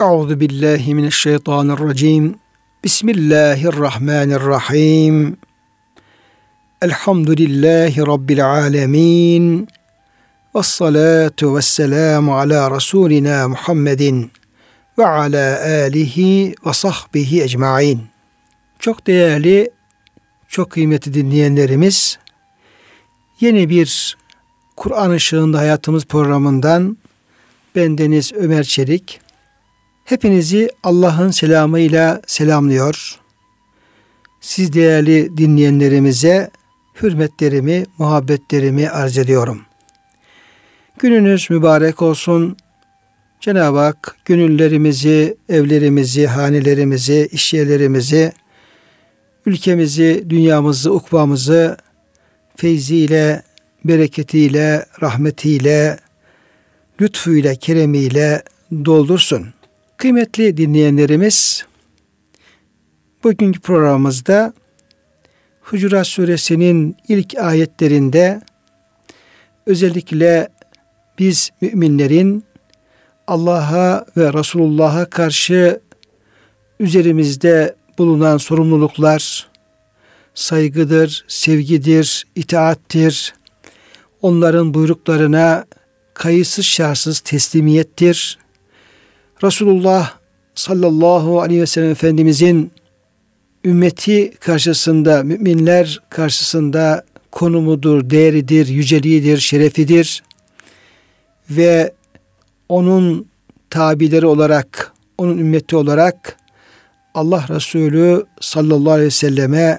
Euzu billahi mineşşeytanirracim. Bismillahirrahmanirrahim. Elhamdülillahi rabbil alamin. Ves salatu vesselamu ala rasulina Muhammedin ve ala alihi ve sahbihi ecmaîn. Çok değerli, çok kıymetli dinleyenlerimiz, yeni bir Kur'an ışığında hayatımız programından bendeniz Ömer Çelik. Hepinizi Allah'ın selamıyla selamlıyor. Siz değerli dinleyenlerimize hürmetlerimi, muhabbetlerimi arz ediyorum. Gününüz mübarek olsun. Cenab-ı Hak gönüllerimizi, evlerimizi, hanelerimizi, işyerlerimizi, ülkemizi, dünyamızı, ukbamızı feyziyle, bereketiyle, rahmetiyle, lütfuyla, keremiyle doldursun. Kıymetli dinleyenlerimiz, bugünkü programımızda Hucurat Suresinin ilk ayetlerinde özellikle biz müminlerin Allah'a ve Resulullah'a karşı üzerimizde bulunan sorumluluklar saygıdır, sevgidir, itaattir. Onların buyruklarına kayıtsız şartsız teslimiyettir. Resulullah sallallahu aleyhi ve sellem Efendimizin ümmeti karşısında, müminler karşısında konumudur, değeridir, yüceliğidir, şerefidir. Ve onun tabileri olarak, onun ümmeti olarak Allah Resulü sallallahu aleyhi ve selleme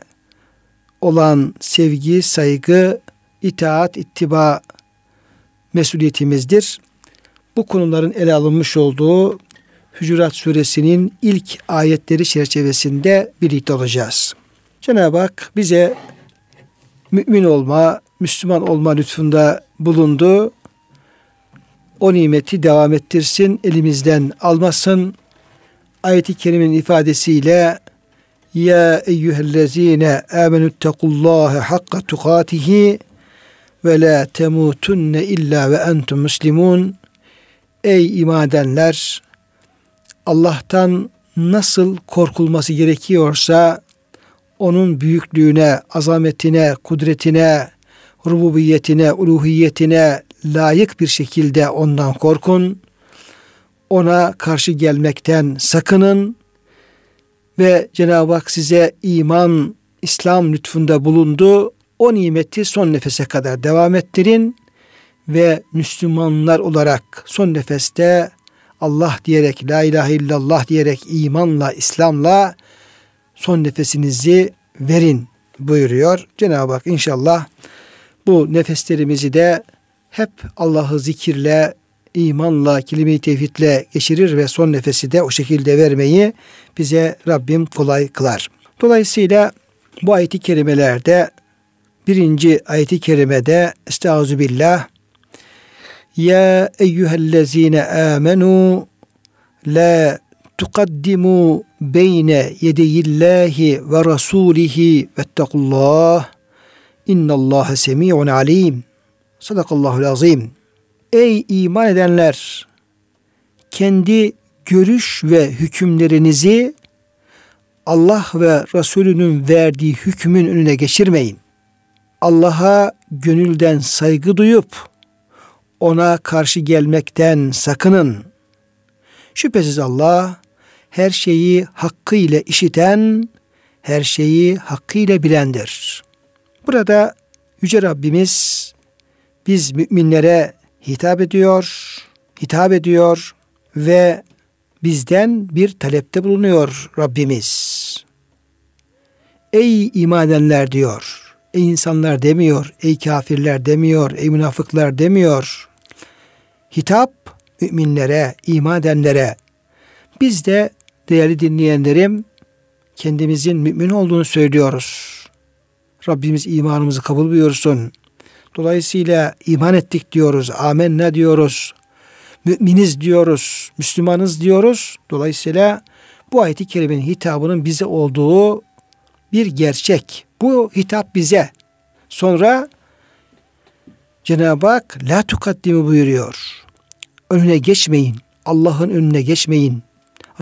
olan sevgi, saygı, itaat, ittiba mesuliyetimizdir. Bu konuların ele alınmış olduğu Hücurat suresinin ilk ayetleri çerçevesinde birlikte olacağız. Cenab-ı Hak bize mümin olma, Müslüman olma lütfunda bulundu. O nimeti devam ettirsin, elimizden almasın. Ayet-i kerimenin ifadesiyle Ya eyyühellezine amenüttekullâhe hakka tukatihi ve la temutunne illa ve entum muslimun. Ey iman edenler Allah'tan nasıl korkulması gerekiyorsa onun büyüklüğüne, azametine, kudretine, rububiyetine, uluhiyetine layık bir şekilde ondan korkun. Ona karşı gelmekten sakının ve Cenab-ı Hak size iman, İslam lütfunda bulundu. O nimeti son nefese kadar devam ettirin ve Müslümanlar olarak son nefeste Allah diyerek, la ilahe illallah diyerek imanla, İslam'la son nefesinizi verin buyuruyor. Cenab-ı Hak inşallah bu nefeslerimizi de hep Allah'ı zikirle, imanla, kelime-i tevhidle geçirir ve son nefesi de o şekilde vermeyi bize Rabbim kolay kılar. Dolayısıyla bu ayeti kerimelerde birinci ayeti kerimede Estaizu billah Ya eyyühellezine amenu la tukaddimu beyne yedeyillahi ve rasulihi vettekullah innallâhe semi'un alim sadakallahu azim Ey iman edenler kendi görüş ve hükümlerinizi Allah ve Resulünün verdiği hükmün önüne geçirmeyin. Allah'a gönülden saygı duyup ona karşı gelmekten sakının. Şüphesiz Allah her şeyi hakkıyla işiten, her şeyi hakkıyla bilendir. Burada Yüce Rabbimiz biz müminlere hitap ediyor, hitap ediyor ve bizden bir talepte bulunuyor Rabbimiz. Ey iman edenler diyor. Ey insanlar demiyor, ey kafirler demiyor, ey münafıklar demiyor. Hitap müminlere, iman edenlere. Biz de değerli dinleyenlerim kendimizin mümin olduğunu söylüyoruz. Rabbimiz imanımızı kabul buyursun. Dolayısıyla iman ettik diyoruz, amenna diyoruz, müminiz diyoruz, Müslümanız diyoruz. Dolayısıyla bu ayeti kerimenin hitabının bize olduğu bir gerçek. Bu hitap bize. Sonra Cenab-ı Hak la tukaddimi buyuruyor. Önüne geçmeyin. Allah'ın önüne geçmeyin.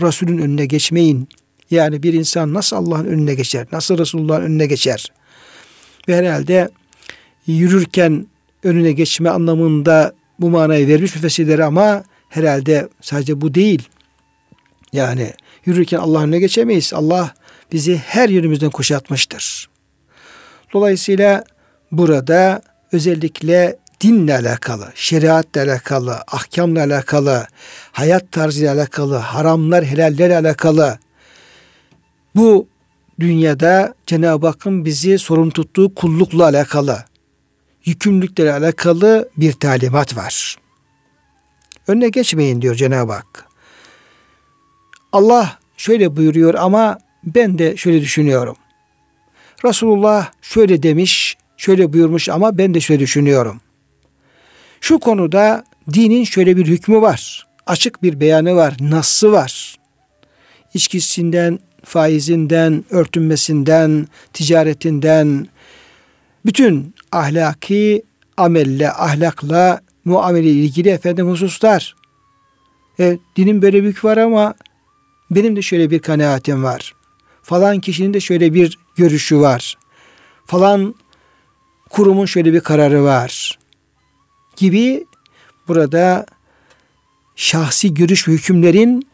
Resulün önüne geçmeyin. Yani bir insan nasıl Allah'ın önüne geçer? Nasıl Resulullah'ın önüne geçer? Ve herhalde yürürken önüne geçme anlamında bu manayı vermiş müfessirleri ama herhalde sadece bu değil. Yani yürürken Allah'ın önüne geçemeyiz. Allah bizi her yönümüzden kuşatmıştır. Dolayısıyla burada özellikle dinle alakalı, şeriatla alakalı, ahkamla alakalı, hayat tarzıyla alakalı, haramlar, helallerle alakalı bu dünyada Cenab-ı Hakk'ın bizi sorun tuttuğu kullukla alakalı, yükümlülükle alakalı bir talimat var. Önüne geçmeyin diyor Cenab-ı Hak. Allah şöyle buyuruyor ama ben de şöyle düşünüyorum. Resulullah şöyle demiş, şöyle buyurmuş ama ben de şöyle düşünüyorum. Şu konuda dinin şöyle bir hükmü var. Açık bir beyanı var, nassı var. İçkisinden, faizinden, örtünmesinden, ticaretinden, bütün ahlaki amelle, ahlakla, muamele ilgili efendim hususlar. E, dinin böyle bir var ama benim de şöyle bir kanaatim var. Falan kişinin de şöyle bir görüşü var. Falan kurumun şöyle bir kararı var. Gibi burada şahsi görüş ve hükümlerin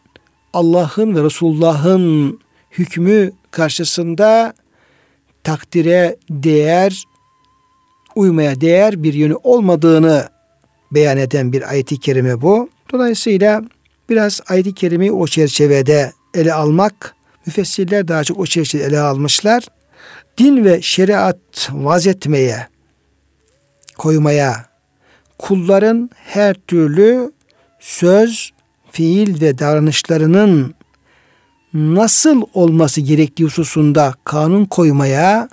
Allah'ın ve Resulullah'ın hükmü karşısında takdire değer, uymaya değer bir yönü olmadığını beyan eden bir ayet-i kerime bu. Dolayısıyla biraz ayet-i kerimeyi o çerçevede ele almak, müfessirler daha çok o çerçevede ele almışlar. Din ve şeriat vazetmeye, koymaya, kulların her türlü söz, fiil ve davranışlarının nasıl olması gerektiği hususunda kanun koymaya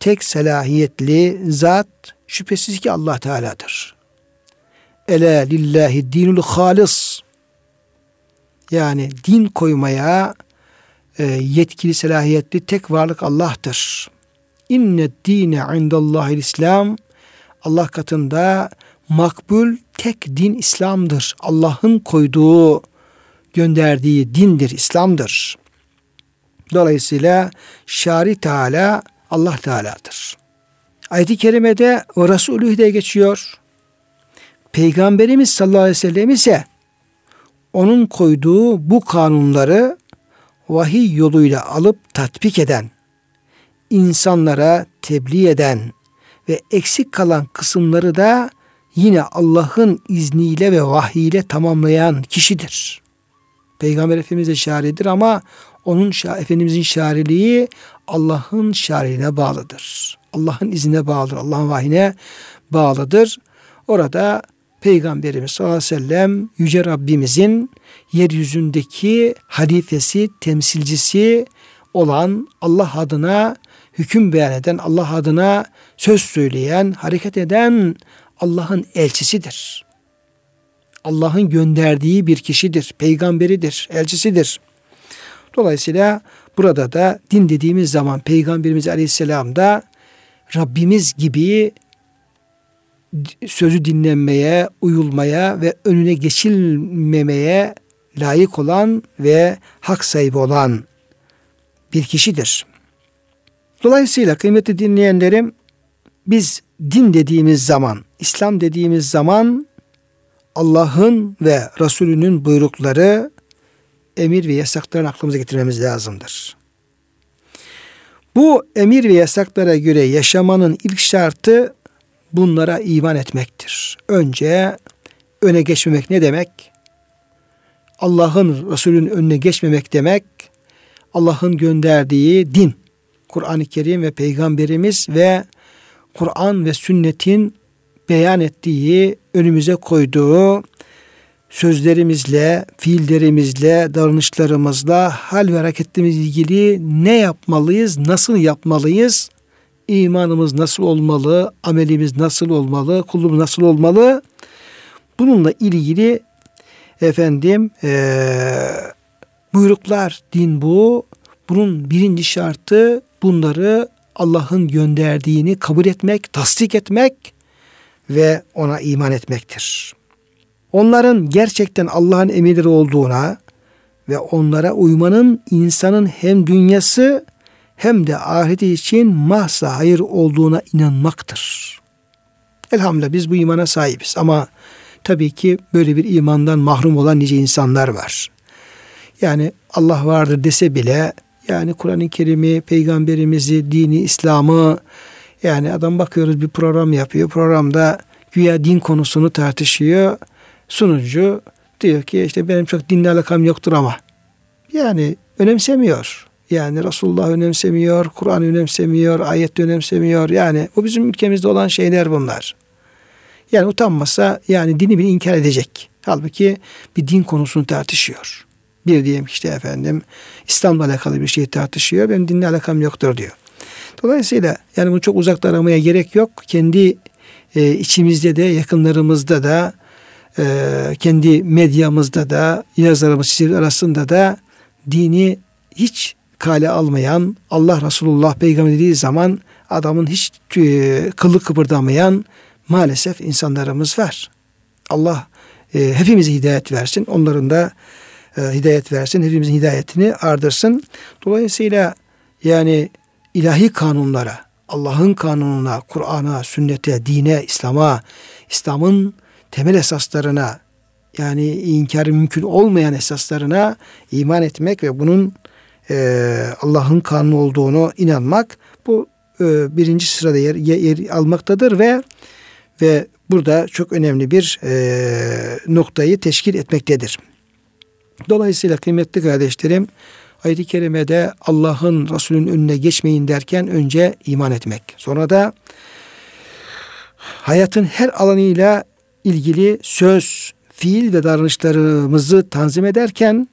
tek selahiyetli zat şüphesiz ki Allah Teala'dır. Ele lillahi dinul halis. Yani din koymaya e, yetkili selahiyetli tek varlık Allah'tır. İnne dine indallahil İslam. Allah katında makbul tek din İslam'dır. Allah'ın koyduğu, gönderdiği dindir, İslam'dır. Dolayısıyla Şari Teala Allah Teala'dır. Ayet-i Kerime'de o Resulü de geçiyor. Peygamberimiz sallallahu aleyhi ve sellem ise onun koyduğu bu kanunları vahiy yoluyla alıp tatbik eden, insanlara tebliğ eden ve eksik kalan kısımları da yine Allah'ın izniyle ve vahiyle tamamlayan kişidir. Peygamber Efendimiz de şaridir ama onun Efendimizin şariliği Allah'ın şariliğine bağlıdır. Allah'ın izine bağlıdır. Allah'ın vahine bağlıdır. Orada Peygamberimiz sallallahu aleyhi ve sellem Yüce Rabbimizin yeryüzündeki halifesi, temsilcisi olan Allah adına hüküm beyan eden, Allah adına söz söyleyen, hareket eden Allah'ın elçisidir. Allah'ın gönderdiği bir kişidir, peygamberidir, elçisidir. Dolayısıyla burada da din dediğimiz zaman Peygamberimiz Aleyhisselam da Rabbimiz gibi sözü dinlenmeye, uyulmaya ve önüne geçilmemeye layık olan ve hak sahibi olan bir kişidir. Dolayısıyla kıymetli dinleyenlerim biz din dediğimiz zaman, İslam dediğimiz zaman Allah'ın ve Resulünün buyrukları, emir ve yasaklarını aklımıza getirmemiz lazımdır. Bu emir ve yasaklara göre yaşamanın ilk şartı bunlara iman etmektir. Önce öne geçmemek ne demek? Allah'ın Resulünün önüne geçmemek demek, Allah'ın gönderdiği din, Kur'an-ı Kerim ve Peygamberimiz ve Kur'an ve sünnetin beyan ettiği, önümüze koyduğu sözlerimizle, fiillerimizle, davranışlarımızla, hal ve hareketlerimizle ilgili ne yapmalıyız, nasıl yapmalıyız, imanımız nasıl olmalı, amelimiz nasıl olmalı, kulluğumuz nasıl olmalı, bununla ilgili efendim ee, buyruklar, din bu. Bunun birinci şartı bunları Allah'ın gönderdiğini kabul etmek, tasdik etmek ve ona iman etmektir. Onların gerçekten Allah'ın emirleri olduğuna ve onlara uymanın insanın hem dünyası hem de ahireti için mahsa hayır olduğuna inanmaktır. Elhamdülillah biz bu imana sahibiz ama tabii ki böyle bir imandan mahrum olan nice insanlar var. Yani Allah vardır dese bile yani Kur'an-ı Kerim'i, peygamberimizi, dini, İslam'ı yani adam bakıyoruz bir program yapıyor. Programda güya din konusunu tartışıyor. Sunucu diyor ki işte benim çok dinle alakam yoktur ama. Yani önemsemiyor. Yani Resulullah önemsemiyor, Kur'an önemsemiyor, ayet önemsemiyor. Yani bu bizim ülkemizde olan şeyler bunlar. Yani utanmasa yani dini bir inkar edecek. Halbuki bir din konusunu tartışıyor. Bir diyelim işte efendim İslam'la alakalı bir şey tartışıyor. Benim dinle alakam yoktur diyor. Dolayısıyla yani bunu çok uzakta aramaya gerek yok. Kendi e, içimizde de yakınlarımızda da e, kendi medyamızda da yazarımız arasında da dini hiç kale almayan Allah Resulullah peygamber dediği zaman adamın hiç e, kılı kıpırdamayan maalesef insanlarımız var. Allah e, hepimize hidayet versin. Onların da e, hidayet versin. Hepimizin hidayetini ardırsın. Dolayısıyla yani ilahi kanunlara, Allah'ın kanununa, Kur'an'a, sünnete, dine, İslam'a, İslam'ın temel esaslarına yani inkarı mümkün olmayan esaslarına iman etmek ve bunun e, Allah'ın kanunu olduğunu inanmak bu e, birinci sırada yer, yer almaktadır ve ve burada çok önemli bir e, noktayı teşkil etmektedir. Dolayısıyla kıymetli kardeşlerim ayet-i kerimede Allah'ın Resulünün önüne geçmeyin derken önce iman etmek. Sonra da hayatın her alanıyla ilgili söz, fiil ve davranışlarımızı tanzim ederken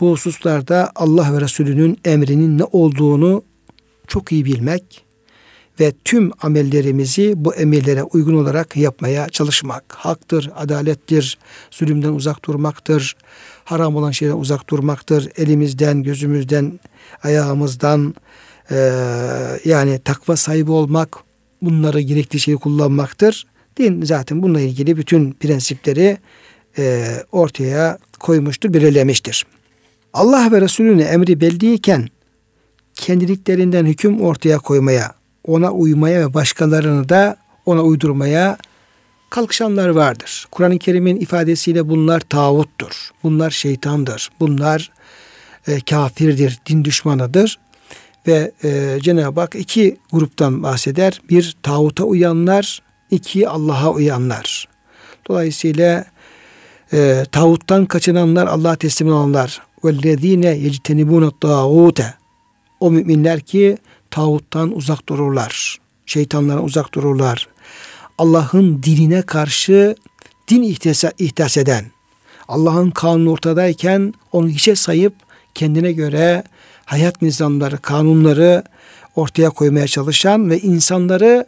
bu hususlarda Allah ve Resulünün emrinin ne olduğunu çok iyi bilmek ve tüm amellerimizi bu emirlere uygun olarak yapmaya çalışmak. Haktır, adalettir, zulümden uzak durmaktır, haram olan şeyden uzak durmaktır, elimizden, gözümüzden, ayağımızdan e, yani takva sahibi olmak, bunları gerekli şeyi kullanmaktır. Din zaten bununla ilgili bütün prensipleri e, ortaya koymuştur, belirlemiştir. Allah ve Resulüne emri belliyken kendiliklerinden hüküm ortaya koymaya, ona uymaya ve başkalarını da ona uydurmaya kalkışanlar vardır. Kur'an-ı Kerim'in ifadesiyle bunlar tağuttur. Bunlar şeytandır. Bunlar e, kafirdir, din düşmanıdır. Ve e, Cenab-ı Hak iki gruptan bahseder. Bir tağuta uyanlar, iki Allah'a uyanlar. Dolayısıyla e, tağuttan kaçınanlar, Allah'a teslim olanlar. وَالَّذ۪ينَ يَجْتَنِبُونَ الطَّاغُوتَ O müminler ki tağuttan uzak dururlar. Şeytanlara uzak dururlar. Allah'ın dinine karşı din ihtas eden, Allah'ın kanunu ortadayken onu hiçe sayıp kendine göre hayat nizamları, kanunları ortaya koymaya çalışan ve insanları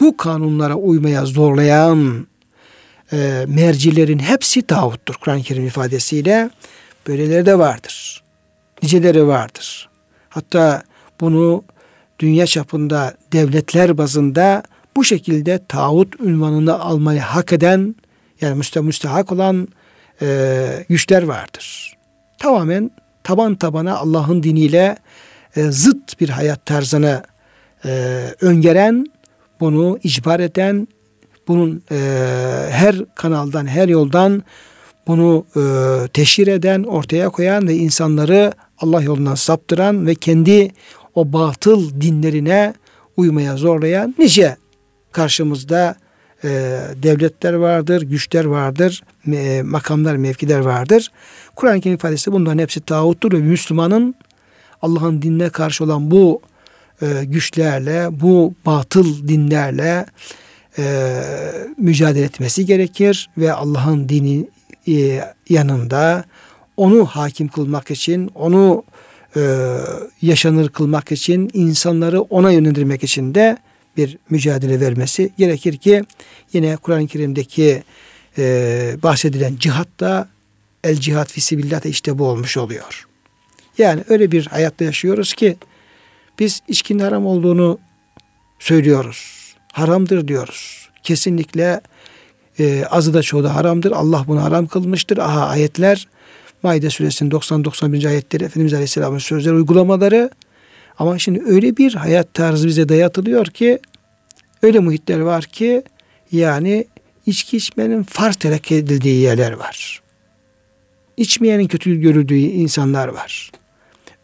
bu kanunlara uymaya zorlayan e, mercilerin hepsi tağuttur Kur'an-ı Kerim ifadesiyle. Böyleleri de vardır. Niceleri vardır. Hatta bunu dünya çapında devletler bazında bu şekilde tağut ünvanını almayı hak eden yani müste müstehak olan e, güçler vardır. Tamamen taban tabana Allah'ın diniyle e, zıt bir hayat tarzını e, öngören, bunu icbar eden, bunun e, her kanaldan, her yoldan bunu e, teşhir eden, ortaya koyan ve insanları Allah yolundan saptıran ve kendi o batıl dinlerine uymaya zorlayan nice karşımızda e, devletler vardır, güçler vardır, e, makamlar, mevkiler vardır. Kur'an-ı Kerim ifadesi bunların hepsi tağuttur ve Müslümanın Allah'ın dinine karşı olan bu e, güçlerle, bu batıl dinlerle e, mücadele etmesi gerekir ve Allah'ın dini e, yanında onu hakim kılmak için, onu e, yaşanır kılmak için, insanları ona yönlendirmek için de bir mücadele vermesi gerekir ki yine Kur'an-ı Kerim'deki e, bahsedilen cihatta el cihat fisibillah da işte bu olmuş oluyor. Yani öyle bir hayatta yaşıyoruz ki biz içkinin haram olduğunu söylüyoruz. Haramdır diyoruz. Kesinlikle e, azı da çoğu da haramdır. Allah bunu haram kılmıştır. Aha ayetler Maide suresinin 90-91. ayetleri Efendimiz Aleyhisselam'ın sözleri, uygulamaları ama şimdi öyle bir hayat tarzı bize dayatılıyor ki öyle muhitler var ki yani içki içmenin farz terk edildiği yerler var. İçmeyenin kötü görüldüğü insanlar var.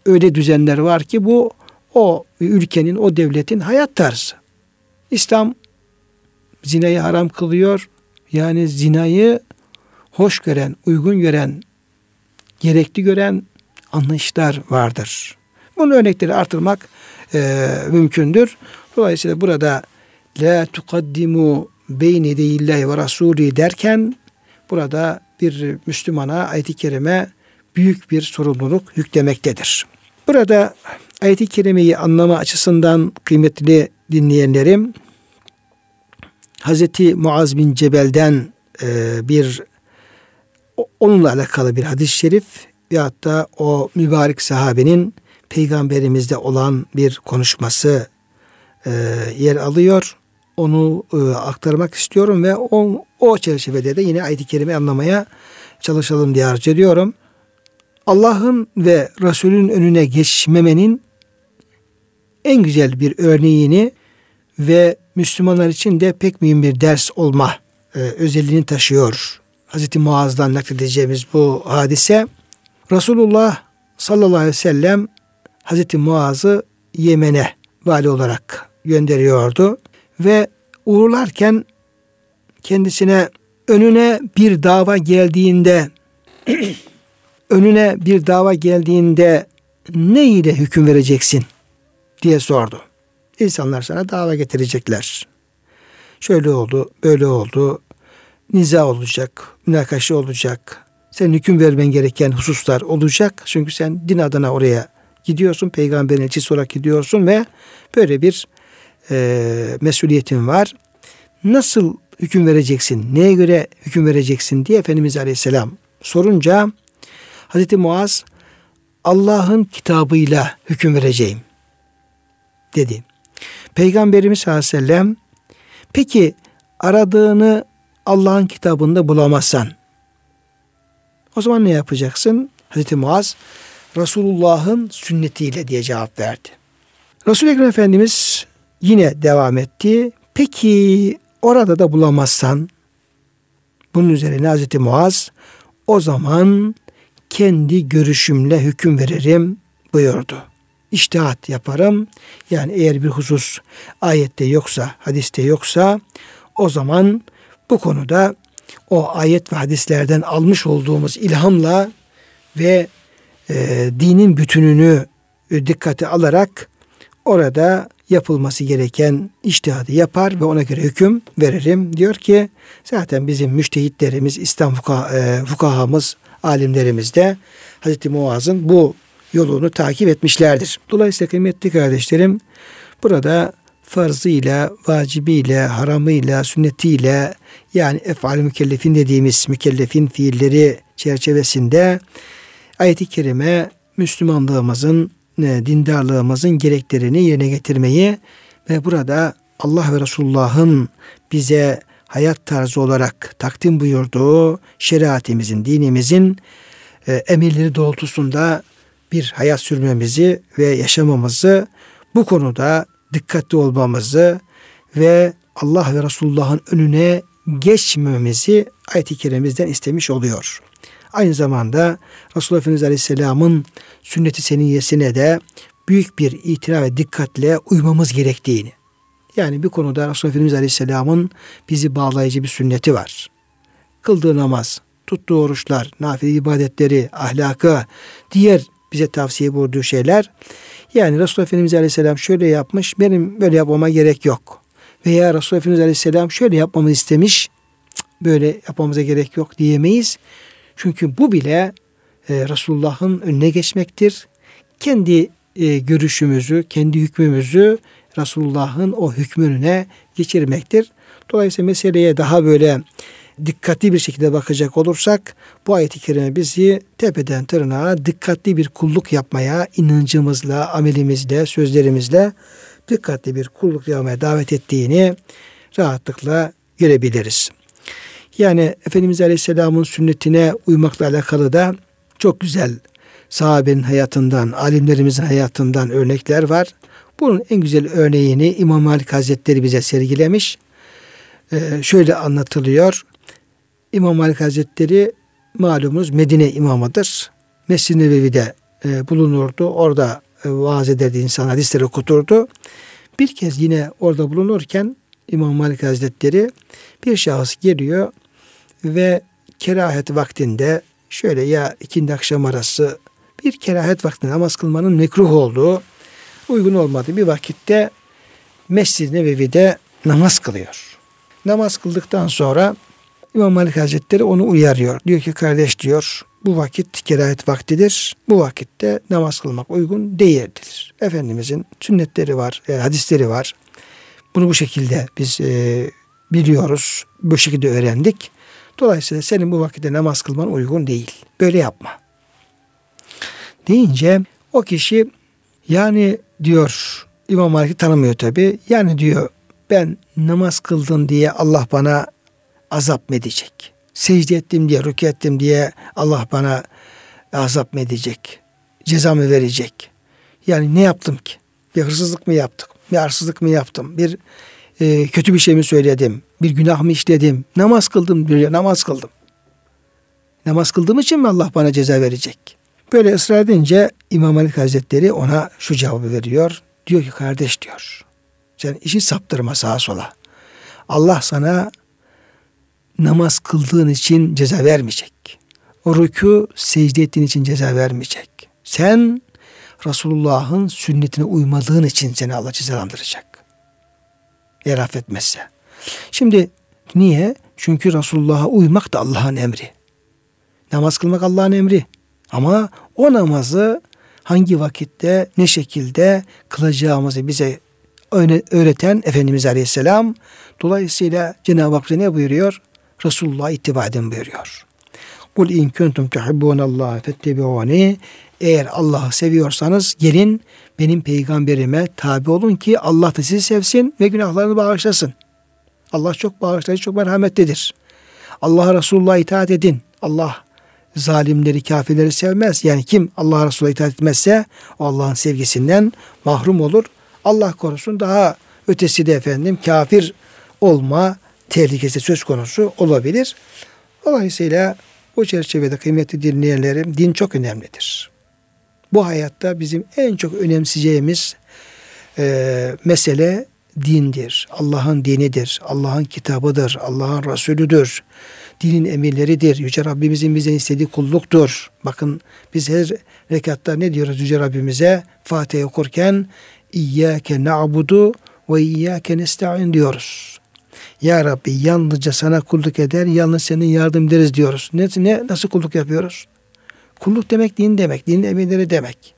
Öyle düzenler var ki bu o ülkenin, o devletin hayat tarzı. İslam zinayı haram kılıyor. Yani zinayı hoş gören, uygun gören, gerekli gören anlayışlar vardır. Bunun örnekleri artırmak e, mümkündür. Dolayısıyla burada la tukaddimu beyni değillahi ve rasuli derken burada bir Müslümana ayet-i kerime büyük bir sorumluluk yüklemektedir. Burada ayet-i kerimeyi anlama açısından kıymetli dinleyenlerim Hazreti Muaz bin Cebel'den e, bir onunla alakalı bir hadis-i şerif ve hatta o mübarek sahabenin peygamberimizde olan bir konuşması e, yer alıyor. Onu e, aktarmak istiyorum ve o, o çerçevede de yine ayet-i kerime anlamaya çalışalım diye arz ediyorum. Allah'ın ve Resul'ün önüne geçmemenin en güzel bir örneğini ve Müslümanlar için de pek mühim bir ders olma e, özelliğini taşıyor. Hz. Muaz'dan nakledeceğimiz bu hadise Resulullah sallallahu aleyhi ve sellem Hz. Muaz'ı Yemen'e vali olarak gönderiyordu ve uğurlarken kendisine önüne bir dava geldiğinde önüne bir dava geldiğinde ne ile hüküm vereceksin diye sordu. İnsanlar sana dava getirecekler. Şöyle oldu, böyle oldu. Niza olacak, münakaşa olacak. Senin hüküm vermen gereken hususlar olacak. Çünkü sen din adına oraya gidiyorsun. Peygamberin elçisi olarak gidiyorsun ve böyle bir e, mesuliyetin var. Nasıl hüküm vereceksin? Neye göre hüküm vereceksin diye Efendimiz Aleyhisselam sorunca Hazreti Muaz Allah'ın kitabıyla hüküm vereceğim dedi. Peygamberimiz sallallahu aleyhi ve sellem peki aradığını Allah'ın kitabında bulamazsan o zaman ne yapacaksın? Hazreti Muaz Resulullah'ın sünnetiyle diye cevap verdi. Resul-i Ekrem Efendimiz yine devam etti. Peki orada da bulamazsan bunun üzerine Hazreti Muaz o zaman kendi görüşümle hüküm veririm buyurdu iştihat yaparım. Yani eğer bir husus ayette yoksa, hadiste yoksa o zaman bu konuda o ayet ve hadislerden almış olduğumuz ilhamla ve e, dinin bütününü e, dikkate alarak orada yapılması gereken iştihadı yapar ve ona göre hüküm veririm. Diyor ki zaten bizim müştehitlerimiz, İslam fuka, e, fukahamız, alimlerimiz de Hazreti Muaz'ın bu yolunu takip etmişlerdir. Dolayısıyla kıymetli kardeşlerim burada farzıyla, vacibiyle, haramıyla, sünnetiyle yani efal mükellefin dediğimiz mükellefin fiilleri çerçevesinde ayet-i kerime Müslümanlığımızın, e, dindarlığımızın gereklerini yerine getirmeyi ve burada Allah ve Resulullah'ın bize hayat tarzı olarak takdim buyurduğu şeriatimizin, dinimizin e, emirleri doğrultusunda bir hayat sürmemizi ve yaşamamızı bu konuda dikkatli olmamızı ve Allah ve Resulullah'ın önüne geçmemizi ayet-i kerimemizden istemiş oluyor. Aynı zamanda Resulullah Efendimiz Aleyhisselam'ın sünneti seniyesine de büyük bir itina ve dikkatle uymamız gerektiğini. Yani bir konuda Resulullah Efendimiz Aleyhisselam'ın bizi bağlayıcı bir sünneti var. Kıldığı namaz, tuttuğu oruçlar, nafile ibadetleri, ahlakı, diğer bize tavsiye buyurduğu şeyler. Yani Resulullah Efendimiz Aleyhisselam şöyle yapmış, benim böyle yapmama gerek yok. Veya Resulullah Efendimiz Aleyhisselam şöyle yapmamızı istemiş, böyle yapmamıza gerek yok diyemeyiz. Çünkü bu bile e, Resulullah'ın önüne geçmektir. Kendi e, görüşümüzü, kendi hükmümüzü Resulullah'ın o hükmününe geçirmektir. Dolayısıyla meseleye daha böyle dikkatli bir şekilde bakacak olursak bu ayet-i kerime bizi tepeden tırnağa dikkatli bir kulluk yapmaya inancımızla, amelimizle, sözlerimizle dikkatli bir kulluk yapmaya davet ettiğini rahatlıkla görebiliriz. Yani Efendimiz Aleyhisselam'ın sünnetine uymakla alakalı da çok güzel sahabenin hayatından, alimlerimizin hayatından örnekler var. Bunun en güzel örneğini İmam Malik Hazretleri bize sergilemiş. Ee, şöyle anlatılıyor. İmam Malik Hazretleri malumunuz Medine imamıdır. Mescid-i Nebevi'de e, bulunurdu. Orada e, vaaz ederdi insan hadisleri okuturdu. Bir kez yine orada bulunurken İmam Malik Hazretleri bir şahıs geliyor ve kerahet vaktinde şöyle ya ikindi akşam arası bir kerahet vaktinde namaz kılmanın mekruh olduğu, uygun olmadığı bir vakitte Mescid-i Nebevi'de namaz kılıyor. Namaz kıldıktan sonra İmam Malik Hazretleri onu uyarıyor. Diyor ki kardeş diyor bu vakit kerahet vaktidir. Bu vakitte namaz kılmak uygun değildir. Efendimizin sünnetleri var, e, hadisleri var. Bunu bu şekilde biz e, biliyoruz. Bu şekilde öğrendik. Dolayısıyla senin bu vakitte namaz kılman uygun değil. Böyle yapma. Deyince o kişi yani diyor İmam Malik'i tanımıyor tabi. Yani diyor ben namaz kıldım diye Allah bana azap mı edecek? Secde ettim diye, rükû ettim diye Allah bana azap mı edecek? Ceza mı verecek? Yani ne yaptım ki? Bir hırsızlık mı yaptık? Bir arsızlık mı yaptım? Bir e, kötü bir şey mi söyledim? Bir günah mı işledim? Namaz kıldım diyor. Namaz kıldım. Namaz kıldığım için mi Allah bana ceza verecek? Böyle ısrar edince İmam Malik Hazretleri ona şu cevabı veriyor. Diyor ki kardeş diyor. Sen işi saptırma sağa sola. Allah sana namaz kıldığın için ceza vermeyecek. Rükû secde ettiğin için ceza vermeyecek. Sen Resulullah'ın sünnetine uymadığın için seni Allah cezalandıracak. Eğer affetmezse. Şimdi niye? Çünkü Resulullah'a uymak da Allah'ın emri. Namaz kılmak Allah'ın emri. Ama o namazı hangi vakitte, ne şekilde kılacağımızı bize öğreten Efendimiz Aleyhisselam. Dolayısıyla Cenab-ı Hak ne buyuruyor? Resulullah'a ittiba buyuruyor. Kul in kuntum tuhibbunallaha fettebi'uni eğer Allah'ı seviyorsanız gelin benim peygamberime tabi olun ki Allah da sizi sevsin ve günahlarını bağışlasın. Allah çok bağışlayıcı, çok merhametlidir. Allah'a Resulullah'a itaat edin. Allah zalimleri, kafirleri sevmez. Yani kim Allah Resulü'ne itaat etmezse o Allah'ın sevgisinden mahrum olur. Allah korusun daha ötesi de efendim kafir olma tehlikesi söz konusu olabilir. Dolayısıyla bu çerçevede kıymetli dinleyenlerim din çok önemlidir. Bu hayatta bizim en çok önemseyeceğimiz e, mesele dindir. Allah'ın dinidir. Allah'ın kitabıdır. Allah'ın Resulüdür. Dinin emirleridir. Yüce Rabbimizin bize istediği kulluktur. Bakın biz her rekatta ne diyoruz Yüce Rabbimize? Fatiha okurken İyyâke na'budu ve iyyâke nesta'in diyoruz. Ya Rabbi yalnızca sana kulluk eder, yalnız senin yardım ederiz diyoruz. Ne, ne nasıl kulluk yapıyoruz? Kulluk demek din demek, dinin emirleri demek.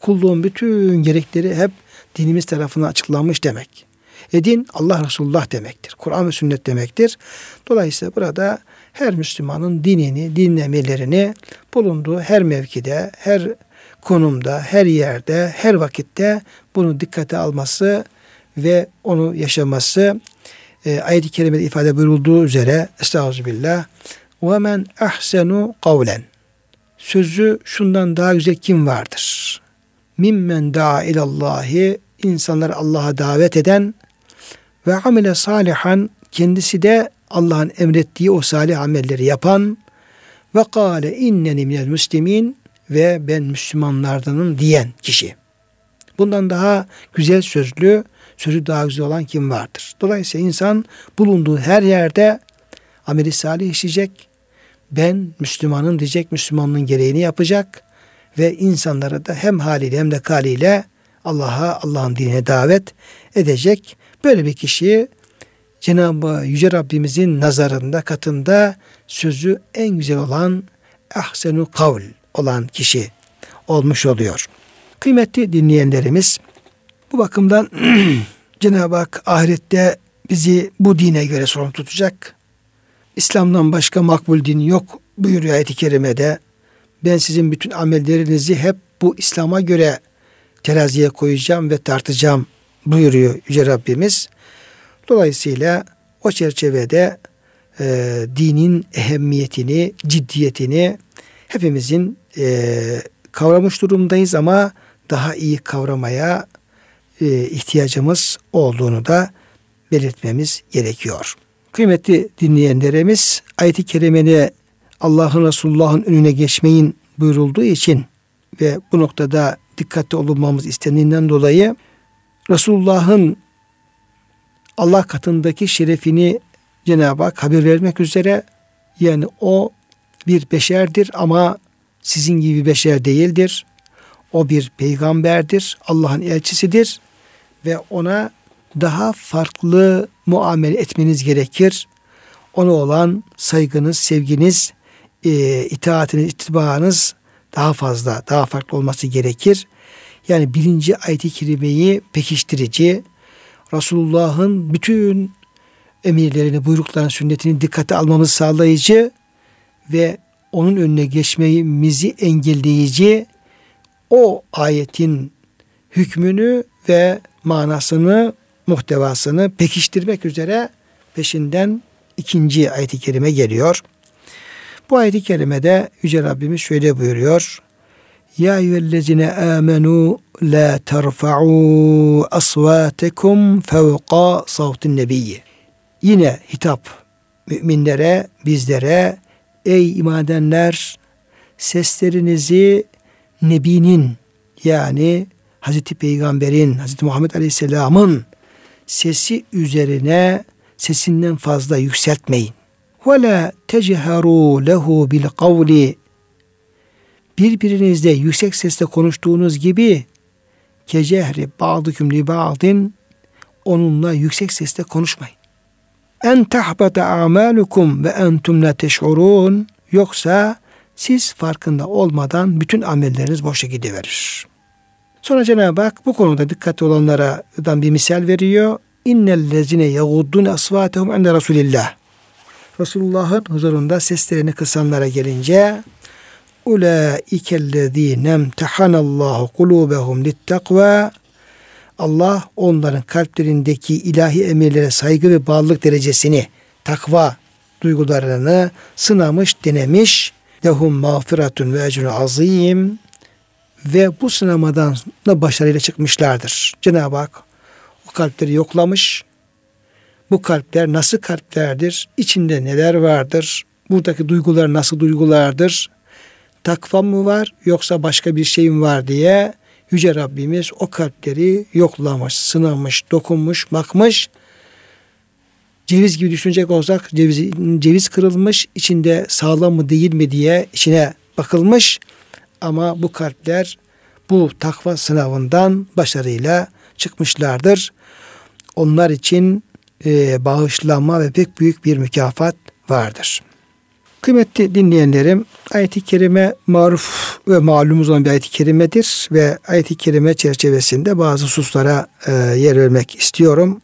Kulluğun bütün gerekleri hep dinimiz tarafından açıklanmış demek. E din Allah Resulullah demektir. Kur'an ve sünnet demektir. Dolayısıyla burada her Müslümanın dinini, din emirlerini bulunduğu her mevkide, her konumda, her yerde, her vakitte bunu dikkate alması ve onu yaşaması e, ayet-i kerimede ifade buyurulduğu üzere Estağfirullah ve men ahsenu kavlen sözü şundan daha güzel kim vardır? Mimmen da'a ilallahi insanları Allah'a davet eden ve amile salihan kendisi de Allah'ın emrettiği o salih amelleri yapan ve kâle inneni minel müslimin ve ben Müslümanlardanım diyen kişi. Bundan daha güzel sözlü, sözü daha güzel olan kim vardır? Dolayısıyla insan bulunduğu her yerde ameli salih işleyecek, ben Müslümanım diyecek, Müslümanlığın gereğini yapacak ve insanlara da hem haliyle hem de kaliyle Allah'a, Allah'ın dinine davet edecek. Böyle bir kişi Cenab-ı Yüce Rabbimizin nazarında, katında sözü en güzel olan ahsenu kavl olan kişi olmuş oluyor. Kıymetli dinleyenlerimiz bu bakımdan Cenab-ı Hak ahirette bizi bu dine göre sorumlu tutacak. İslam'dan başka makbul din yok buyuruyor ayet-i kerimede. Ben sizin bütün amellerinizi hep bu İslam'a göre teraziye koyacağım ve tartacağım buyuruyor Yüce Rabbimiz. Dolayısıyla o çerçevede e, dinin ehemmiyetini, ciddiyetini hepimizin e, kavramış durumdayız ama daha iyi kavramaya e, ihtiyacımız olduğunu da belirtmemiz gerekiyor. Kıymetli dinleyenlerimiz ayet-i kerimede Allah'ın Resulullah'ın önüne geçmeyin buyurulduğu için ve bu noktada dikkatli olunmamız istendiğinden dolayı Resulullah'ın Allah katındaki şerefini Cenab-ı Hak haber vermek üzere yani o bir beşerdir ama sizin gibi beşer değildir. O bir peygamberdir, Allah'ın elçisidir ve ona daha farklı muamele etmeniz gerekir. Ona olan saygınız, sevginiz, e, itaatiniz, itibarınız daha fazla, daha farklı olması gerekir. Yani birinci ayet-i kerimeyi pekiştirici, Resulullah'ın bütün emirlerini, buyruklarını, sünnetini dikkate almamızı sağlayıcı ve onun önüne geçmemizi engelleyici o ayetin hükmünü ve manasını, muhtevasını pekiştirmek üzere peşinden ikinci ayet-i kerime geliyor. Bu ayet-i kerimede Yüce Rabbimiz şöyle buyuruyor. Ya eyyühellezine amenu la terfa'u asvatekum fevqa savtin nebiyyi. Yine hitap müminlere, bizlere ey iman edenler seslerinizi Nebi'nin yani Hazreti Peygamber'in, Hazreti Muhammed Aleyhisselam'ın sesi üzerine sesinden fazla yükseltmeyin. Ve la techeharu lehu bil kavli birbirinizle yüksek sesle konuştuğunuz gibi kecehri ba'dukum li ba'din onunla yüksek sesle konuşmayın. En tahbata amalukum ve entum la teş'urun yoksa siz farkında olmadan bütün amelleriniz boşa gidiverir. Sonra Cenab-ı Hak bu konuda dikkatli olanlardan bir misal veriyor. İnnellezine yeguddun asvatehum ende Resulillah. Resulullah'ın huzurunda seslerini kısanlara gelince ulaikellezine emtehanallahu kulubehum littakva Allah onların kalplerindeki ilahi emirlere saygı ve bağlılık derecesini, takva duygularını sınamış, denemiş. Lehum mağfiratun ve ecrun azim ve bu sınamadan da başarıyla çıkmışlardır. Cenab-ı Hak o kalpleri yoklamış. Bu kalpler nasıl kalplerdir? İçinde neler vardır? Buradaki duygular nasıl duygulardır? Takva mı var yoksa başka bir şey mi var diye Yüce Rabbimiz o kalpleri yoklamış, sınamış, dokunmuş, bakmış. Ceviz gibi düşünecek olsak ceviz, ceviz kırılmış, içinde sağlam mı değil mi diye içine bakılmış. Ama bu kalpler bu takva sınavından başarıyla çıkmışlardır. Onlar için e, bağışlanma ve pek büyük bir mükafat vardır. Kıymetli dinleyenlerim, ayet-i kerime maruf ve malumuz olan bir ayet-i kerimedir ve ayet-i kerime çerçevesinde bazı hususlara e, yer vermek istiyorum.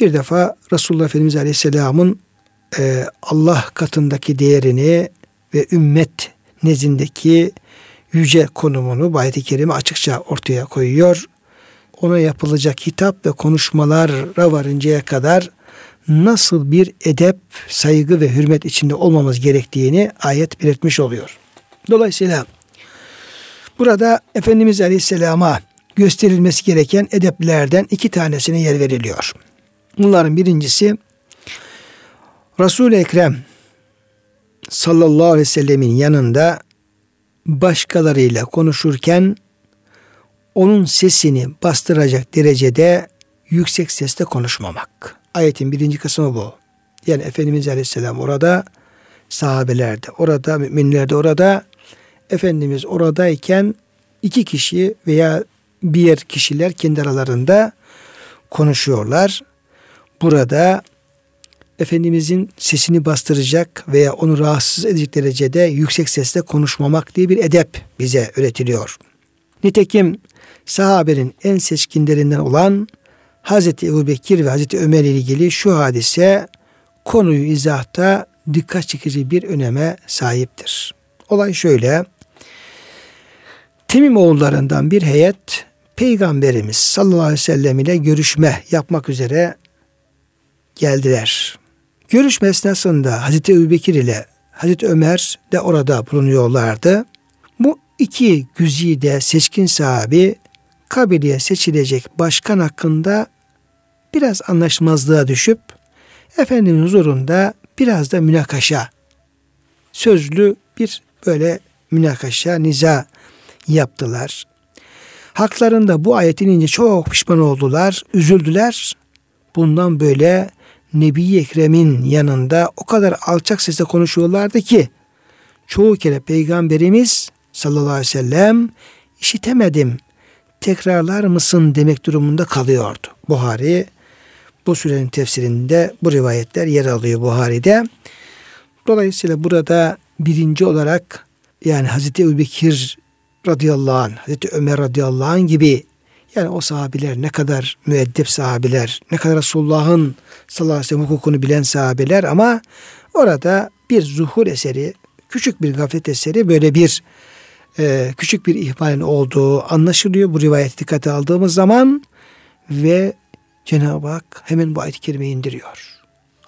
Bir defa Resulullah Efendimiz Aleyhisselam'ın e, Allah katındaki değerini ve ümmet nezdindeki yüce konumunu bu ayet-i kerime açıkça ortaya koyuyor. Ona yapılacak hitap ve konuşmalara varıncaya kadar nasıl bir edep, saygı ve hürmet içinde olmamız gerektiğini ayet belirtmiş oluyor. Dolayısıyla burada Efendimiz Aleyhisselam'a gösterilmesi gereken edeplerden iki tanesine yer veriliyor. Bunların birincisi Resul-i Ekrem sallallahu aleyhi ve sellemin yanında başkalarıyla konuşurken onun sesini bastıracak derecede yüksek sesle konuşmamak. Ayetin birinci kısmı bu. Yani Efendimiz Aleyhisselam orada, sahabeler de orada, müminler de orada. Efendimiz oradayken iki kişi veya bir kişiler kendi aralarında konuşuyorlar. Burada Efendimizin sesini bastıracak veya onu rahatsız edecek derecede yüksek sesle konuşmamak diye bir edep bize öğretiliyor. Nitekim sahabenin en seçkinlerinden olan Hazreti Ebu Bekir ve Hazreti Ömer ile ilgili şu hadise konuyu izahta dikkat çekici bir öneme sahiptir. Olay şöyle. Temim oğullarından bir heyet Peygamberimiz sallallahu aleyhi ve sellem ile görüşme yapmak üzere geldiler. Görüşme esnasında Hazreti Ebu Bekir ile Hazreti Ömer de orada bulunuyorlardı. Bu iki güzide seçkin sahabi kabileye seçilecek başkan hakkında biraz anlaşmazlığa düşüp Efendimiz huzurunda biraz da münakaşa sözlü bir böyle münakaşa, niza yaptılar. Haklarında bu ayetin ince çok pişman oldular, üzüldüler. Bundan böyle Nebi Ekrem'in yanında o kadar alçak sesle konuşuyorlardı ki çoğu kere Peygamberimiz sallallahu aleyhi ve sellem işitemedim tekrarlar mısın demek durumunda kalıyordu. Buhari bu sürenin tefsirinde bu rivayetler yer alıyor Buhari'de. Dolayısıyla burada birinci olarak yani Hazreti Ebu Bekir radıyallahu anh, Hazreti Ömer radıyallahu anh gibi yani o sahabiler ne kadar müeddep sahabiler, ne kadar Resulullah'ın sallallahu aleyhi ve sellem hukukunu bilen sahabiler ama orada bir zuhur eseri, küçük bir gaflet eseri böyle bir e, küçük bir ihmalin olduğu anlaşılıyor bu rivayet dikkate aldığımız zaman ve Cenab-ı Hak hemen bu ayet-i kerimeyi indiriyor.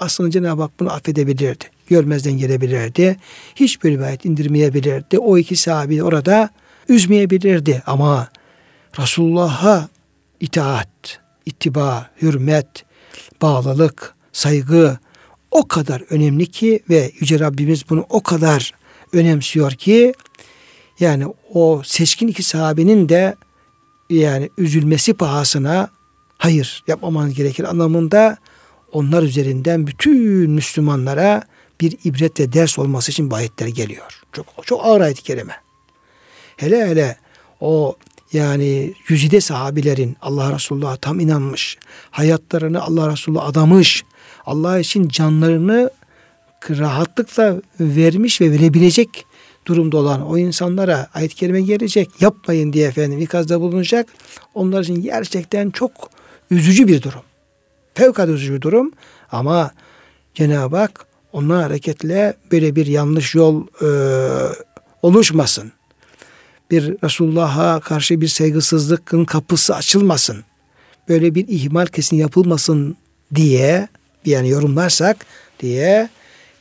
Aslında Cenab-ı Hak bunu affedebilirdi. Görmezden gelebilirdi. Hiç böyle bir ayet indirmeyebilirdi. O iki sahabi orada üzmeyebilirdi. Ama Resulullah'a itaat, ittiba, hürmet, bağlılık, saygı o kadar önemli ki ve Yüce Rabbimiz bunu o kadar önemsiyor ki yani o seçkin iki sahabenin de yani üzülmesi pahasına hayır yapmamanız gerekir anlamında onlar üzerinden bütün Müslümanlara bir ibret ve ders olması için bu ayetler geliyor. Çok çok ağır ayet-i kerime. Hele hele o yani yüzide sahabilerin Allah Resulullah'a tam inanmış, hayatlarını Allah Resulü adamış, Allah için canlarını rahatlıkla vermiş ve verebilecek durumda olan o insanlara ayet-i kerime gelecek. Yapmayın diye efendim ikazda bulunacak. Onlar için gerçekten çok üzücü bir durum. Fevkalade üzücü bir durum. Ama Cenab-ı Hak onunla hareketle böyle bir yanlış yol e, oluşmasın. Bir Resulullah'a karşı bir saygısızlıkın kapısı açılmasın. Böyle bir ihmal kesin yapılmasın diye yani yorumlarsak diye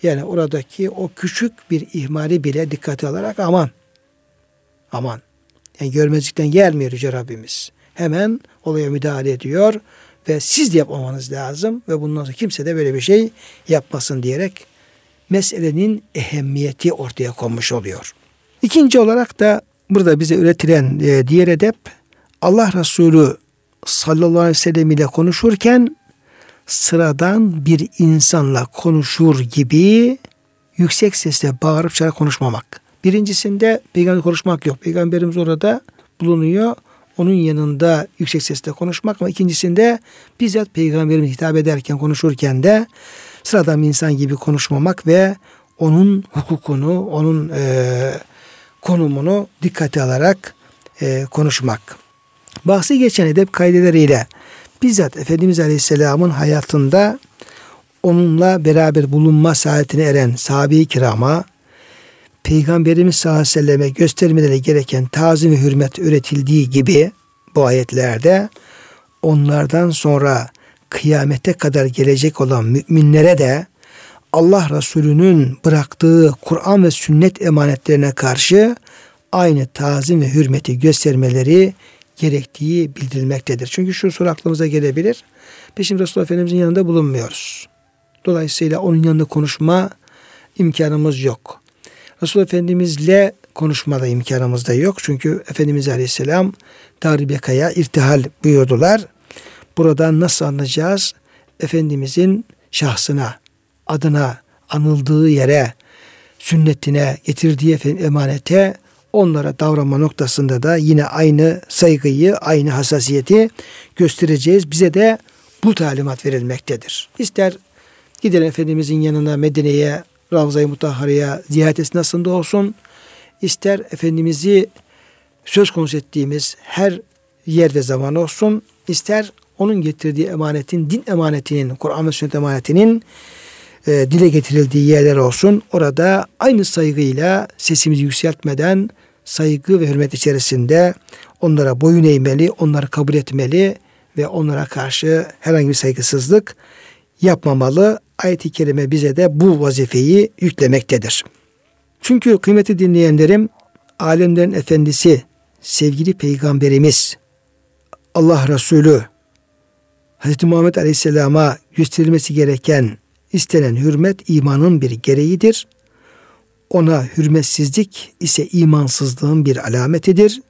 yani oradaki o küçük bir ihmali bile dikkate alarak aman aman yani görmezlikten gelmiyor Yüce Rabbimiz. Hemen olaya müdahale ediyor ve siz de yapmamanız lazım ve bundan sonra kimse de böyle bir şey yapmasın diyerek meselenin ehemmiyeti ortaya konmuş oluyor. İkinci olarak da burada bize üretilen e, diğer edep Allah Resulü sallallahu aleyhi ve sellem ile konuşurken sıradan bir insanla konuşur gibi yüksek sesle bağırıp çağırıp konuşmamak. Birincisinde peygamber konuşmak yok. Peygamberimiz orada bulunuyor. Onun yanında yüksek sesle konuşmak ama ikincisinde bizzat peygamberimiz hitap ederken konuşurken de sıradan bir insan gibi konuşmamak ve onun hukukunu, onun e, konumunu dikkate alarak e, konuşmak. Bahsi geçen edep kaideleriyle bizzat Efendimiz Aleyhisselam'ın hayatında onunla beraber bulunma saatine eren sahabe-i kirama Peygamberimiz sallallahu aleyhi ve selleme göstermeleri gereken tazim ve hürmet üretildiği gibi bu ayetlerde onlardan sonra kıyamete kadar gelecek olan müminlere de Allah Resulü'nün bıraktığı Kur'an ve sünnet emanetlerine karşı aynı tazim ve hürmeti göstermeleri gerektiği bildirilmektedir. Çünkü şu soru aklımıza gelebilir. Peşin Resulullah Efendimizin yanında bulunmuyoruz. Dolayısıyla onun yanında konuşma imkanımız yok. Resulullah Efendimizle konuşmada imkanımız da yok. Çünkü Efendimiz Aleyhisselam Daribeka'ya irtihal buyurdular. Buradan nasıl anlayacağız? Efendimizin şahsına, adına, anıldığı yere, sünnetine, getirdiği emanete onlara davranma noktasında da yine aynı saygıyı, aynı hassasiyeti göstereceğiz. Bize de bu talimat verilmektedir. İster gidelim Efendimizin yanına Medine'ye, Ravza-i Mutahhara'ya ziyaret esnasında olsun, ister Efendimiz'i söz konusu ettiğimiz her yerde zaman olsun, ister onun getirdiği emanetin, din emanetinin, Kur'an ve sünnet emanetinin e, dile getirildiği yerler olsun. Orada aynı saygıyla sesimizi yükseltmeden saygı ve hürmet içerisinde onlara boyun eğmeli, onları kabul etmeli ve onlara karşı herhangi bir saygısızlık yapmamalı. Ayet-i kerime bize de bu vazifeyi yüklemektedir. Çünkü kıymeti dinleyenlerim alemlerin efendisi, sevgili peygamberimiz, Allah Resulü, Hz. Muhammed Aleyhisselam'a gösterilmesi gereken istenen hürmet imanın bir gereğidir. Ona hürmetsizlik ise imansızlığın bir alametidir.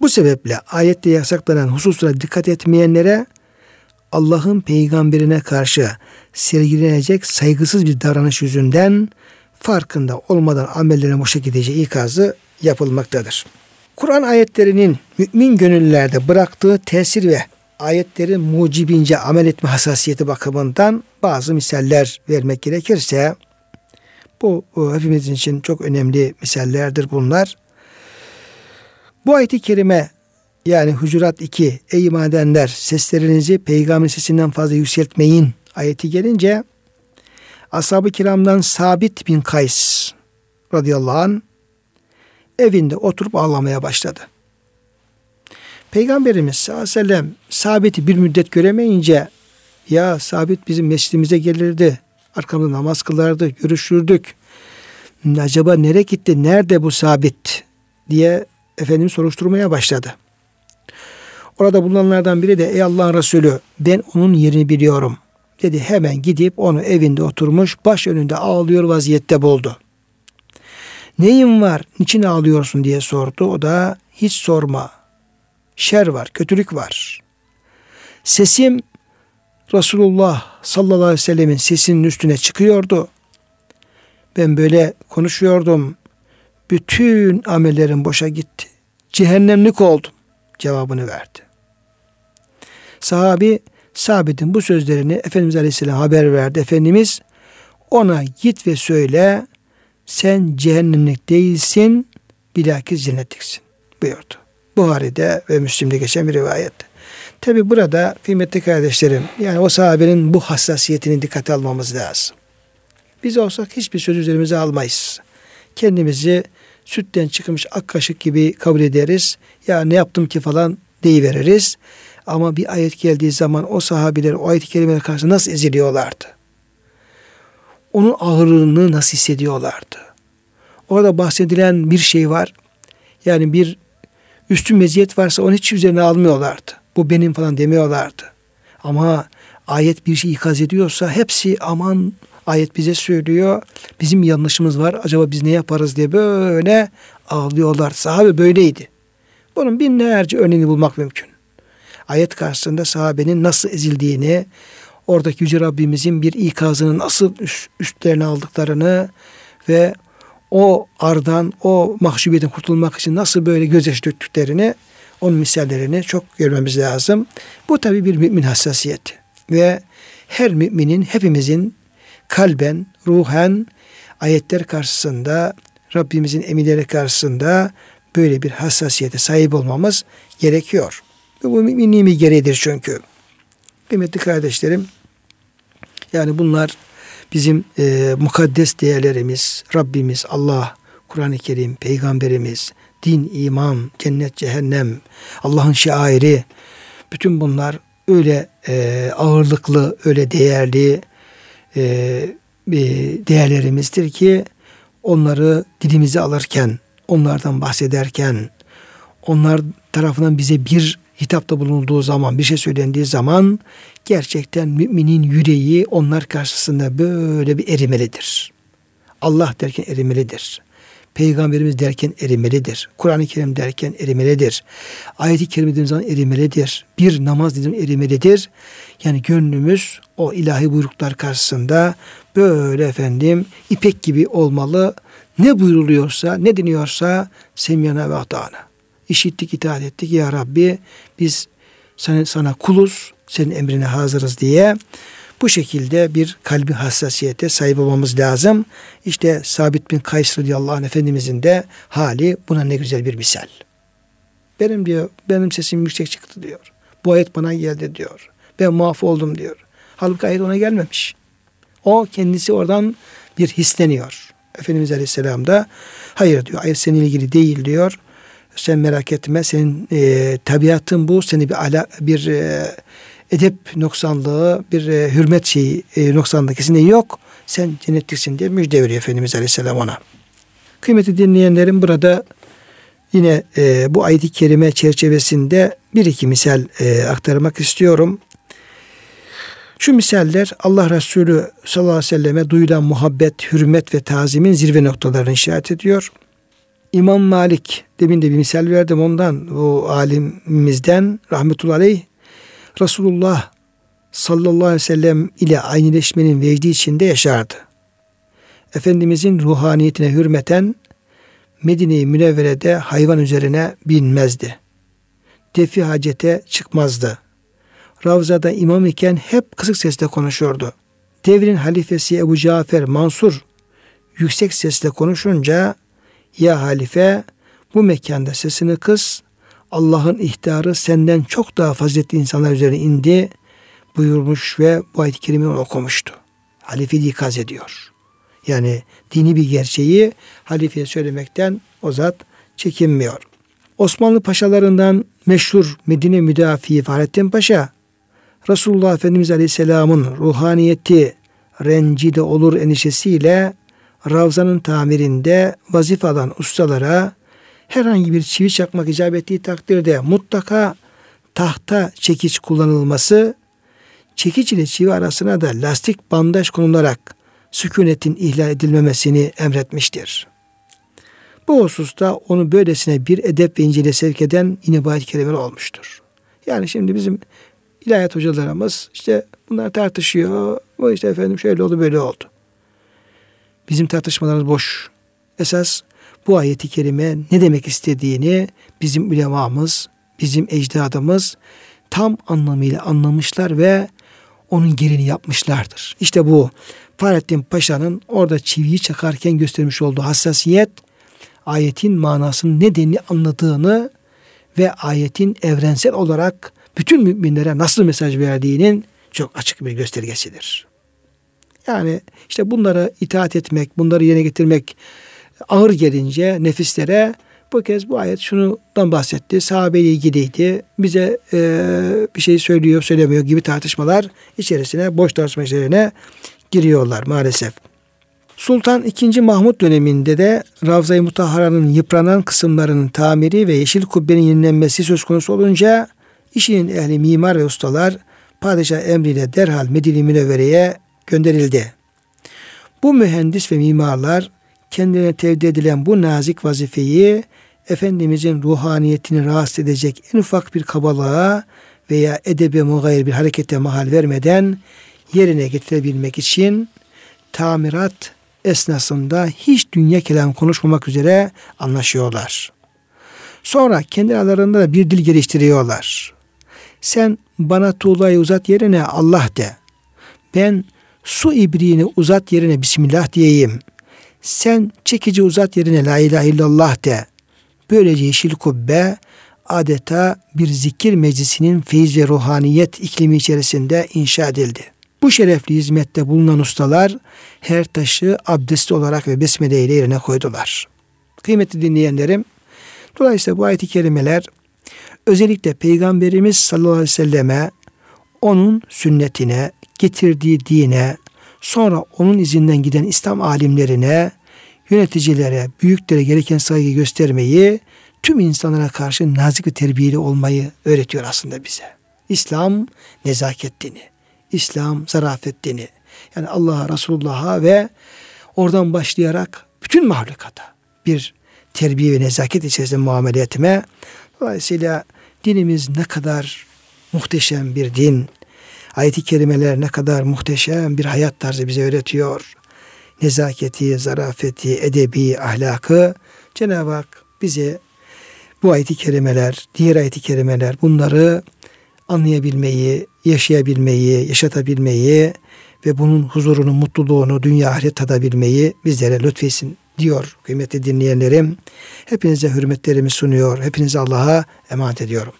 Bu sebeple ayette yasaklanan hususlara dikkat etmeyenlere Allah'ın peygamberine karşı sergilenecek saygısız bir davranış yüzünden farkında olmadan amellerine boşa gideceği ikazı yapılmaktadır. Kur'an ayetlerinin mümin gönüllerde bıraktığı tesir ve ayetlerin mucibince amel etme hassasiyeti bakımından bazı misaller vermek gerekirse bu, bu hepimizin için çok önemli misallerdir bunlar. Bu ayeti kerime yani Hucurat 2 Ey iman edenler seslerinizi peygamber sesinden fazla yükseltmeyin ayeti gelince Ashab-ı kiramdan Sabit bin Kays radıyallahu anh evinde oturup ağlamaya başladı. Peygamberimiz sallallahu aleyhi ve sellem Sabit'i bir müddet göremeyince ya Sabit bizim mescidimize gelirdi. Arkamda namaz kılardı, görüşürdük. Acaba nereye gitti, nerede bu Sabit diye Efendimiz soruşturmaya başladı. Orada bulunanlardan biri de ey Allah'ın Resulü ben onun yerini biliyorum dedi. Hemen gidip onu evinde oturmuş baş önünde ağlıyor vaziyette buldu. Neyin var, niçin ağlıyorsun diye sordu. O da hiç sorma. Şer var, kötülük var. Sesim Resulullah sallallahu aleyhi ve sellemin sesinin üstüne çıkıyordu. Ben böyle konuşuyordum. Bütün amellerim boşa gitti. Cehennemlik oldum cevabını verdi. Sahabi Sabit'in bu sözlerini Efendimiz Aleyhisselam haber verdi. Efendimiz ona git ve söyle sen cehennemlik değilsin bilakis cennetliksin buyurdu. Buhari'de ve Müslim'de geçen bir rivayet. Tabi burada kıymetli kardeşlerim yani o sahabenin bu hassasiyetini dikkate almamız lazım. Biz olsak hiçbir söz üzerimize almayız. Kendimizi sütten çıkmış ak kaşık gibi kabul ederiz. Ya ne yaptım ki falan deyiveririz. Ama bir ayet geldiği zaman o sahabiler o ayet-i kerimeler karşısında nasıl eziliyorlardı? Onun ağırlığını nasıl hissediyorlardı? Orada bahsedilen bir şey var. Yani bir üstün meziyet varsa onu hiç üzerine almıyorlardı. Bu benim falan demiyorlardı. Ama ayet bir şey ikaz ediyorsa hepsi aman ayet bize söylüyor. Bizim yanlışımız var. Acaba biz ne yaparız diye böyle ağlıyorlar. Sahabe böyleydi. Bunun binlerce örneğini bulmak mümkün. Ayet karşısında sahabenin nasıl ezildiğini, oradaki Yüce Rabbimizin bir ikazını nasıl üstlerine aldıklarını ve o ardan, o mahcubiyetten kurtulmak için nasıl böyle gözyaşı döktüklerini, onun misallerini çok görmemiz lazım. Bu tabi bir mümin hassasiyeti ve her müminin, hepimizin kalben, ruhen ayetler karşısında, Rabbimizin emirleri karşısında böyle bir hassasiyete sahip olmamız gerekiyor. Ve bu müminliğin bir gereğidir çünkü. Kıymetli kardeşlerim, yani bunlar bizim e, mukaddes değerlerimiz, Rabbimiz, Allah, Kur'an-ı Kerim, Peygamberimiz, din, iman, cennet, cehennem, Allah'ın şairi, bütün bunlar öyle e, ağırlıklı, öyle değerli e, e, değerlerimizdir ki onları dilimize alırken, onlardan bahsederken, onlar tarafından bize bir hitapta bulunduğu zaman, bir şey söylendiği zaman gerçekten müminin yüreği onlar karşısında böyle bir erimelidir. Allah derken erimelidir. Peygamberimiz derken erimelidir. Kur'an-ı Kerim derken erimelidir. Ayet-i Kerim dediğimiz zaman erimelidir. Bir namaz dediğimiz erimelidir. Yani gönlümüz o ilahi buyruklar karşısında böyle efendim ipek gibi olmalı. Ne buyruluyorsa, ne deniyorsa semyana ve atana. İşittik, itaat ettik. Ya Rabbi biz sana, sana kuluz, senin emrine hazırız diye bu şekilde bir kalbi hassasiyete sahip olmamız lazım. İşte Sabit bin Kays radıyallahu anh Efendimizin de hali buna ne güzel bir misal. Benim diyor, benim sesim yüksek çıktı diyor. Bu ayet bana geldi diyor. Ben muaf oldum diyor. Halbuki ayet ona gelmemiş. O kendisi oradan bir hisleniyor. Efendimiz Aleyhisselam da hayır diyor ayet seninle ilgili değil diyor. Sen merak etme senin e, tabiatın bu seni bir ala, bir e, edep noksanlığı, bir e, hürmet şeyi e, noksanlığı kesinlikle yok. Sen cennetliksin diye müjde veriyor Efendimiz Aleyhisselam ona. Kıymeti dinleyenlerin burada Yine e, bu ayet-i kerime çerçevesinde bir iki misal e, aktarmak istiyorum. Şu misaller Allah Resulü sallallahu aleyhi ve selleme duyulan muhabbet, hürmet ve tazimin zirve noktalarını işaret ediyor. İmam Malik, demin de bir misal verdim ondan, bu alimimizden rahmetullahi aleyh, Resulullah sallallahu aleyhi ve sellem ile aynıleşmenin vecdi içinde yaşardı. Efendimizin ruhaniyetine hürmeten Medine-i Münevvere'de hayvan üzerine binmezdi. Defi hacete çıkmazdı. Ravzada imam iken hep kısık sesle konuşuyordu. Devrin halifesi Ebu Cafer Mansur yüksek sesle konuşunca ya halife bu mekanda sesini kıs Allah'ın ihtarı senden çok daha faziletli insanlar üzerine indi buyurmuş ve bu ayet-i kerimeyi okumuştu. Halife ikaz ediyor. Yani dini bir gerçeği halifeye söylemekten o zat çekinmiyor. Osmanlı paşalarından meşhur Medine müdafi Fahrettin Paşa Resulullah Efendimiz Aleyhisselam'ın ruhaniyeti rencide olur endişesiyle Ravza'nın tamirinde vazife alan ustalara herhangi bir çivi çakmak icap ettiği takdirde mutlaka tahta çekiç kullanılması, çekiç ile çivi arasına da lastik bandaj konularak sükunetin ihlal edilmemesini emretmiştir. Bu hususta onu böylesine bir edep ve incele sevk eden yine bu ayet olmuştur. Yani şimdi bizim ilahiyat hocalarımız işte bunlar tartışıyor. Bu işte efendim şöyle oldu böyle oldu. Bizim tartışmalarımız boş. Esas bu ayeti kerime ne demek istediğini bizim ulemamız, bizim ecdadımız tam anlamıyla anlamışlar ve onun gereğini yapmışlardır. İşte bu Fahrettin Paşa'nın orada çiviyi çakarken göstermiş olduğu hassasiyet ayetin manasının nedenini anladığını ve ayetin evrensel olarak bütün müminlere nasıl mesaj verdiğinin çok açık bir göstergesidir. Yani işte bunlara itaat etmek, bunları yerine getirmek ağır gelince nefislere bu kez bu ayet şundan bahsetti. Sahabeyle ilgiliydi. Bize e, bir şey söylüyor, söylemiyor gibi tartışmalar içerisine, boş tartışma içerisine giriyorlar maalesef. Sultan II. Mahmut döneminde de Ravza-i Mutahhara'nın yıpranan kısımlarının tamiri ve yeşil kubbenin yenilenmesi söz konusu olunca işinin ehli mimar ve ustalar padişah emriyle derhal Medine-i Münevvere'ye gönderildi. Bu mühendis ve mimarlar kendine tevdi edilen bu nazik vazifeyi Efendimizin ruhaniyetini rahatsız edecek en ufak bir kabalığa veya edebe mugayir bir harekete mahal vermeden yerine getirebilmek için tamirat esnasında hiç dünya kelam konuşmamak üzere anlaşıyorlar. Sonra kendi aralarında da bir dil geliştiriyorlar. Sen bana tuğlayı uzat yerine Allah de. Ben su ibriğini uzat yerine Bismillah diyeyim. Sen çekici uzat yerine La ilahe illallah de. Böylece yeşil kubbe adeta bir zikir meclisinin feyiz ve ruhaniyet iklimi içerisinde inşa edildi. Bu şerefli hizmette bulunan ustalar her taşı abdestli olarak ve besmele ile yerine koydular. Kıymetli dinleyenlerim, dolayısıyla bu ayet-i kerimeler özellikle Peygamberimiz sallallahu aleyhi ve selleme onun sünnetine, getirdiği dine, sonra onun izinden giden İslam alimlerine, yöneticilere, büyüklere gereken saygı göstermeyi, tüm insanlara karşı nazik ve terbiyeli olmayı öğretiyor aslında bize. İslam nezaket dini. İslam zarafet dini. Yani Allah'a, Resulullah'a ve oradan başlayarak bütün mahlukata bir terbiye ve nezaket içerisinde muamele etme. Dolayısıyla dinimiz ne kadar muhteşem bir din. Ayet-i kerimeler ne kadar muhteşem bir hayat tarzı bize öğretiyor. Nezaketi, zarafeti, edebi, ahlakı Cenab-ı Hak bize bu ayet-i kerimeler, diğer ayet-i kerimeler bunları anlayabilmeyi, yaşayabilmeyi, yaşatabilmeyi ve bunun huzurunu, mutluluğunu dünya ahiret tadabilmeyi bizlere lütfetsin diyor kıymetli dinleyenlerim. Hepinize hürmetlerimi sunuyor. Hepinize Allah'a emanet ediyorum.